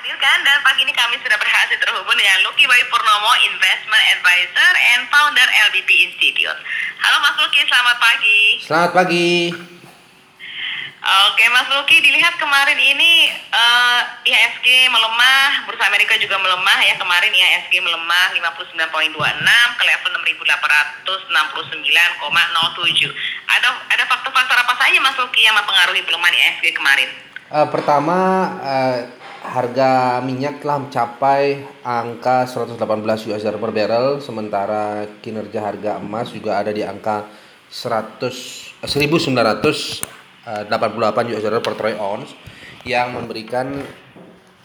Hadirkan dan pagi ini kami sudah berhasil terhubung dengan Lucky Boy Purnomo, Investment Advisor and Founder LBP Institute. Halo Mas Lucky, selamat pagi. Selamat pagi. Oke Mas Lucky, dilihat kemarin ini uh, IHSG melemah, bursa Amerika juga melemah ya. Kemarin IHSG melemah 59.26 ke level 6869,07. Ada ada faktor-faktor apa saja Mas Lucky yang mempengaruhi pelemahan IHSG kemarin? Uh, pertama uh, harga minyak telah mencapai angka 118 US dollar per barrel sementara kinerja harga emas juga ada di angka 100 1900 88 US dollar per troy ounce yang memberikan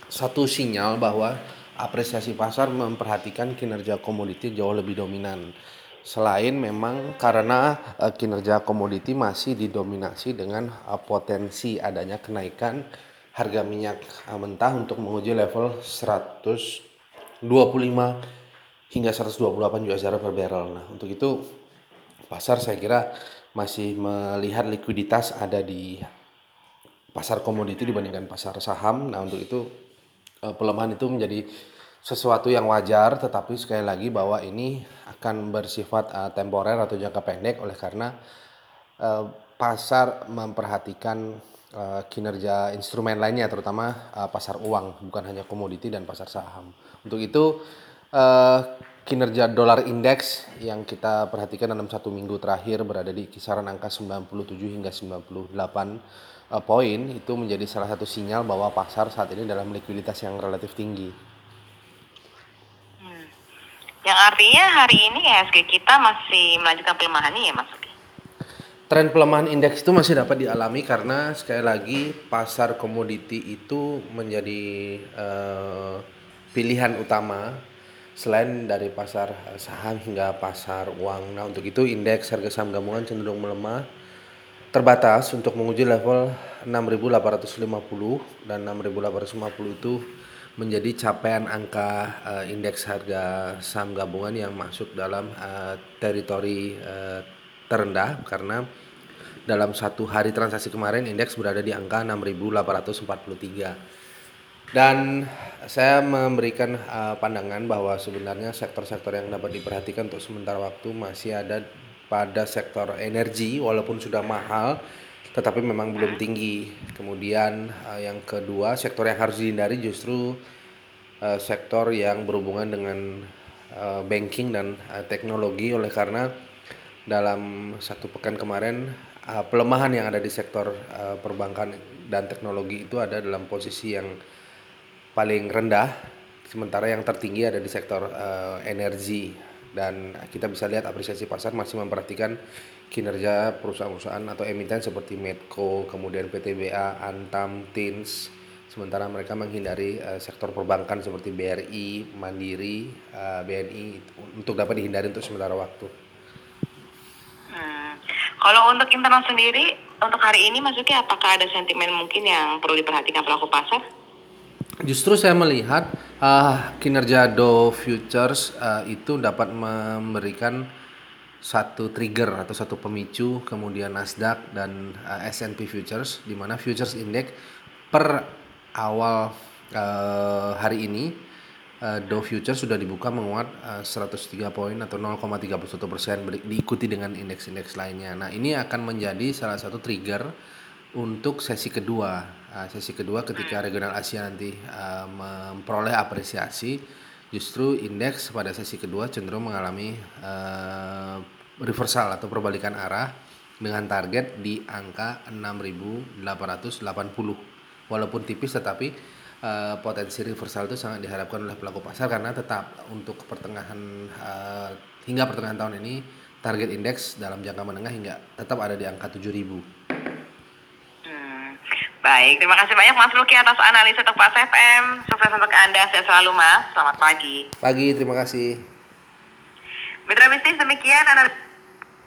satu sinyal bahwa apresiasi pasar memperhatikan kinerja komoditi jauh lebih dominan. Selain memang karena uh, kinerja komoditi masih didominasi dengan uh, potensi adanya kenaikan harga minyak uh, mentah untuk menguji level 125 hingga 128 US dollar per barrel. Nah, untuk itu pasar saya kira masih melihat likuiditas ada di pasar komoditi dibandingkan pasar saham. Nah, untuk itu eh, pelemahan itu menjadi sesuatu yang wajar, tetapi sekali lagi bahwa ini akan bersifat uh, temporer atau jangka pendek oleh karena uh, pasar memperhatikan uh, kinerja instrumen lainnya, terutama uh, pasar uang, bukan hanya komoditi dan pasar saham. Untuk itu, uh, kinerja dolar indeks yang kita perhatikan dalam satu minggu terakhir berada di kisaran angka 97 hingga 98 uh, poin itu menjadi salah satu sinyal bahwa pasar saat ini dalam likuiditas yang relatif tinggi. Hmm. Yang artinya hari ini IHSG kita masih melanjutkan pelemahan ya Mas? Tren pelemahan indeks itu masih dapat dialami karena sekali lagi pasar komoditi itu menjadi uh, pilihan utama selain dari pasar saham hingga pasar uang. Nah, untuk itu indeks harga saham gabungan cenderung melemah terbatas untuk menguji level 6850 dan 6850 itu menjadi capaian angka uh, indeks harga saham gabungan yang masuk dalam uh, teritori uh, terendah karena dalam satu hari transaksi kemarin indeks berada di angka 6843 dan saya memberikan uh, pandangan bahwa sebenarnya sektor-sektor yang dapat diperhatikan untuk sementara waktu masih ada pada sektor energi walaupun sudah mahal tetapi memang belum tinggi. Kemudian uh, yang kedua sektor yang harus dihindari justru uh, sektor yang berhubungan dengan banking dan teknologi oleh karena dalam satu pekan kemarin uh, pelemahan yang ada di sektor uh, perbankan dan teknologi itu ada dalam posisi yang paling rendah sementara yang tertinggi ada di sektor uh, energi dan kita bisa lihat apresiasi pasar masih memperhatikan kinerja perusahaan-perusahaan atau emiten seperti Medco, kemudian PTBA, Antam, Tins. Sementara mereka menghindari uh, sektor perbankan seperti BRI, Mandiri, uh, BNI untuk dapat dihindari untuk sementara waktu. Kalau untuk internal sendiri, untuk hari ini maksudnya apakah ada sentimen mungkin yang perlu diperhatikan pelaku pasar? Justru saya melihat uh, kinerja Dow Futures uh, itu dapat memberikan satu trigger atau satu pemicu kemudian Nasdaq dan uh, S&P Futures di mana Futures Index per awal uh, hari ini uh, Dow Futures sudah dibuka menguat uh, 103 poin atau 0,31 persen diikuti dengan indeks-indeks lainnya. Nah ini akan menjadi salah satu trigger untuk sesi kedua uh, sesi kedua ketika regional Asia nanti memperoleh apresiasi justru indeks pada sesi kedua cenderung mengalami reversal atau perbalikan arah dengan target di angka 6880 walaupun tipis tetapi uh, potensi reversal itu sangat diharapkan oleh pelaku pasar karena tetap untuk pertengahan uh, hingga pertengahan tahun ini target indeks dalam jangka menengah hingga tetap ada di angka 7000 Baik, terima kasih banyak Mas Luki atas analisa Tepat FM. Sukses untuk Anda, sehat selalu Mas. Selamat pagi. Pagi, terima kasih. Mitra bisnis demikian analisa